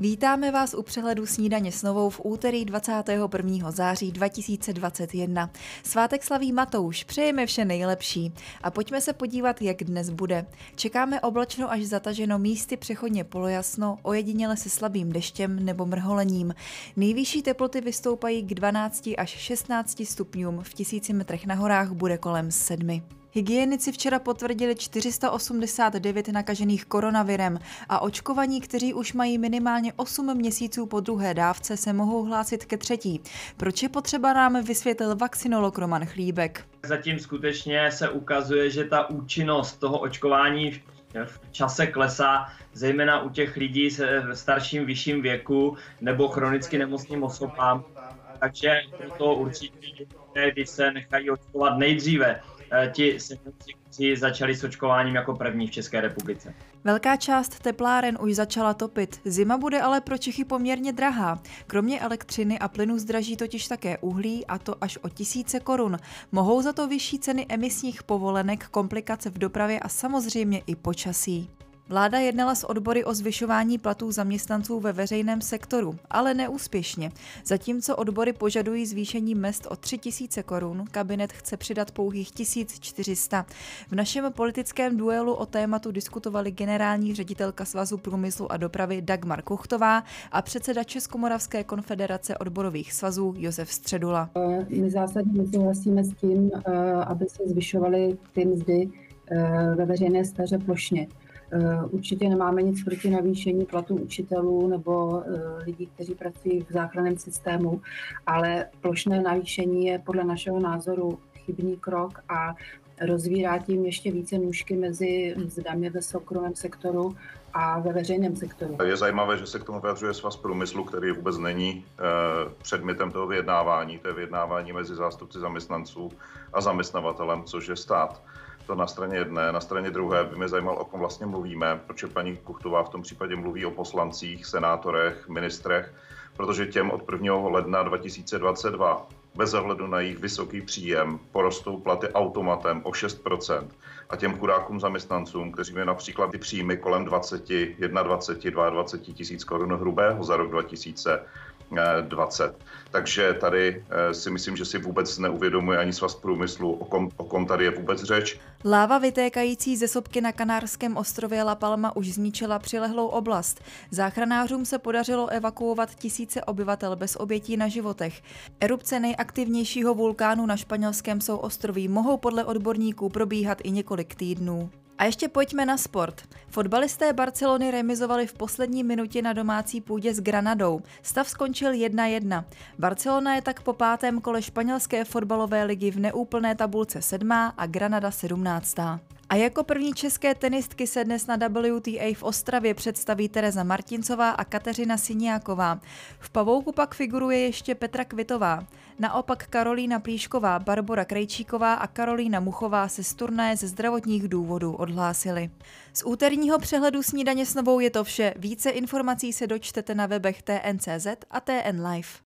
Vítáme vás u přehledu snídaně s novou v úterý 21. září 2021. Svátek slaví Matouš, přejeme vše nejlepší. A pojďme se podívat, jak dnes bude. Čekáme oblačno až zataženo místy přechodně polojasno, ojediněle se slabým deštěm nebo mrholením. Nejvyšší teploty vystoupají k 12 až 16 stupňům, v tisíci metrech na horách bude kolem 7. Hygienici včera potvrdili 489 nakažených koronavirem a očkovaní, kteří už mají minimálně 8 měsíců po druhé dávce, se mohou hlásit ke třetí. Proč je potřeba nám vysvětlil vakcinolog Roman Chlíbek. Zatím skutečně se ukazuje, že ta účinnost toho očkování v čase klesá, zejména u těch lidí se starším vyšším věku nebo chronicky nemocným osobám. Takže proto určitě, když se nechají očkovat nejdříve, ti seniorci, kteří začali s očkováním jako první v České republice. Velká část tepláren už začala topit. Zima bude ale pro Čechy poměrně drahá. Kromě elektřiny a plynu zdraží totiž také uhlí, a to až o tisíce korun. Mohou za to vyšší ceny emisních povolenek, komplikace v dopravě a samozřejmě i počasí. Vláda jednala s odbory o zvyšování platů zaměstnanců ve veřejném sektoru, ale neúspěšně. Zatímco odbory požadují zvýšení mest o 3 000 korun, kabinet chce přidat pouhých 1400. V našem politickém duelu o tématu diskutovali generální ředitelka Svazu průmyslu a dopravy Dagmar Kuchtová a předseda Českomoravské konfederace odborových svazů Josef Středula. My zásadně nesouhlasíme s tím, eh, aby se zvyšovaly ty mzdy eh, ve veřejné sféře plošně. Eh, určitě nemáme nic proti navýšení platů učitelů nebo eh, lidí, kteří pracují v záchranném systému, ale plošné navýšení je podle našeho názoru chybný krok a rozvírá tím ještě více nůžky mezi mzdami ve soukromém sektoru a ve veřejném sektoru. Je zajímavé, že se k tomu vyjadřuje svaz průmyslu, který vůbec není eh, předmětem toho vyjednávání. To je vyjednávání mezi zástupci zaměstnanců a zaměstnavatelem, což je stát. To na straně jedné. Na straně druhé by mě zajímalo, o kom vlastně mluvíme, protože paní Kuchtová v tom případě mluví o poslancích, senátorech, ministrech, protože těm od 1. ledna 2022 bez ohledu na jejich vysoký příjem porostou platy automatem o 6%. A těm chudákům zaměstnancům, kteří mají například ty příjmy kolem 20, 21, 22 tisíc korun hrubého za rok 2000, 20. Takže tady eh, si myslím, že si vůbec neuvědomuje ani svaz průmyslu, o kom, o kom tady je vůbec řeč. Láva vytékající ze sopky na kanárském ostrově La Palma už zničila přilehlou oblast. Záchranářům se podařilo evakuovat tisíce obyvatel bez obětí na životech. Erupce nejaktivnějšího vulkánu na španělském souostroví mohou podle odborníků probíhat i několik týdnů. A ještě pojďme na sport. Fotbalisté Barcelony remizovali v poslední minutě na domácí půdě s Granadou. Stav skončil 1-1. Barcelona je tak po pátém kole španělské fotbalové ligy v neúplné tabulce sedmá a Granada sedmnáctá. A jako první české tenistky se dnes na WTA v Ostravě představí Tereza Martincová a Kateřina Siniáková. V pavouku pak figuruje ještě Petra Kvitová. Naopak Karolína Plíšková, Barbara Krejčíková a Karolína Muchová se z turné ze zdravotních důvodů odhlásili. Z úterního přehledu snídaně s novou je to vše. Více informací se dočtete na webech TNCZ a TN Live.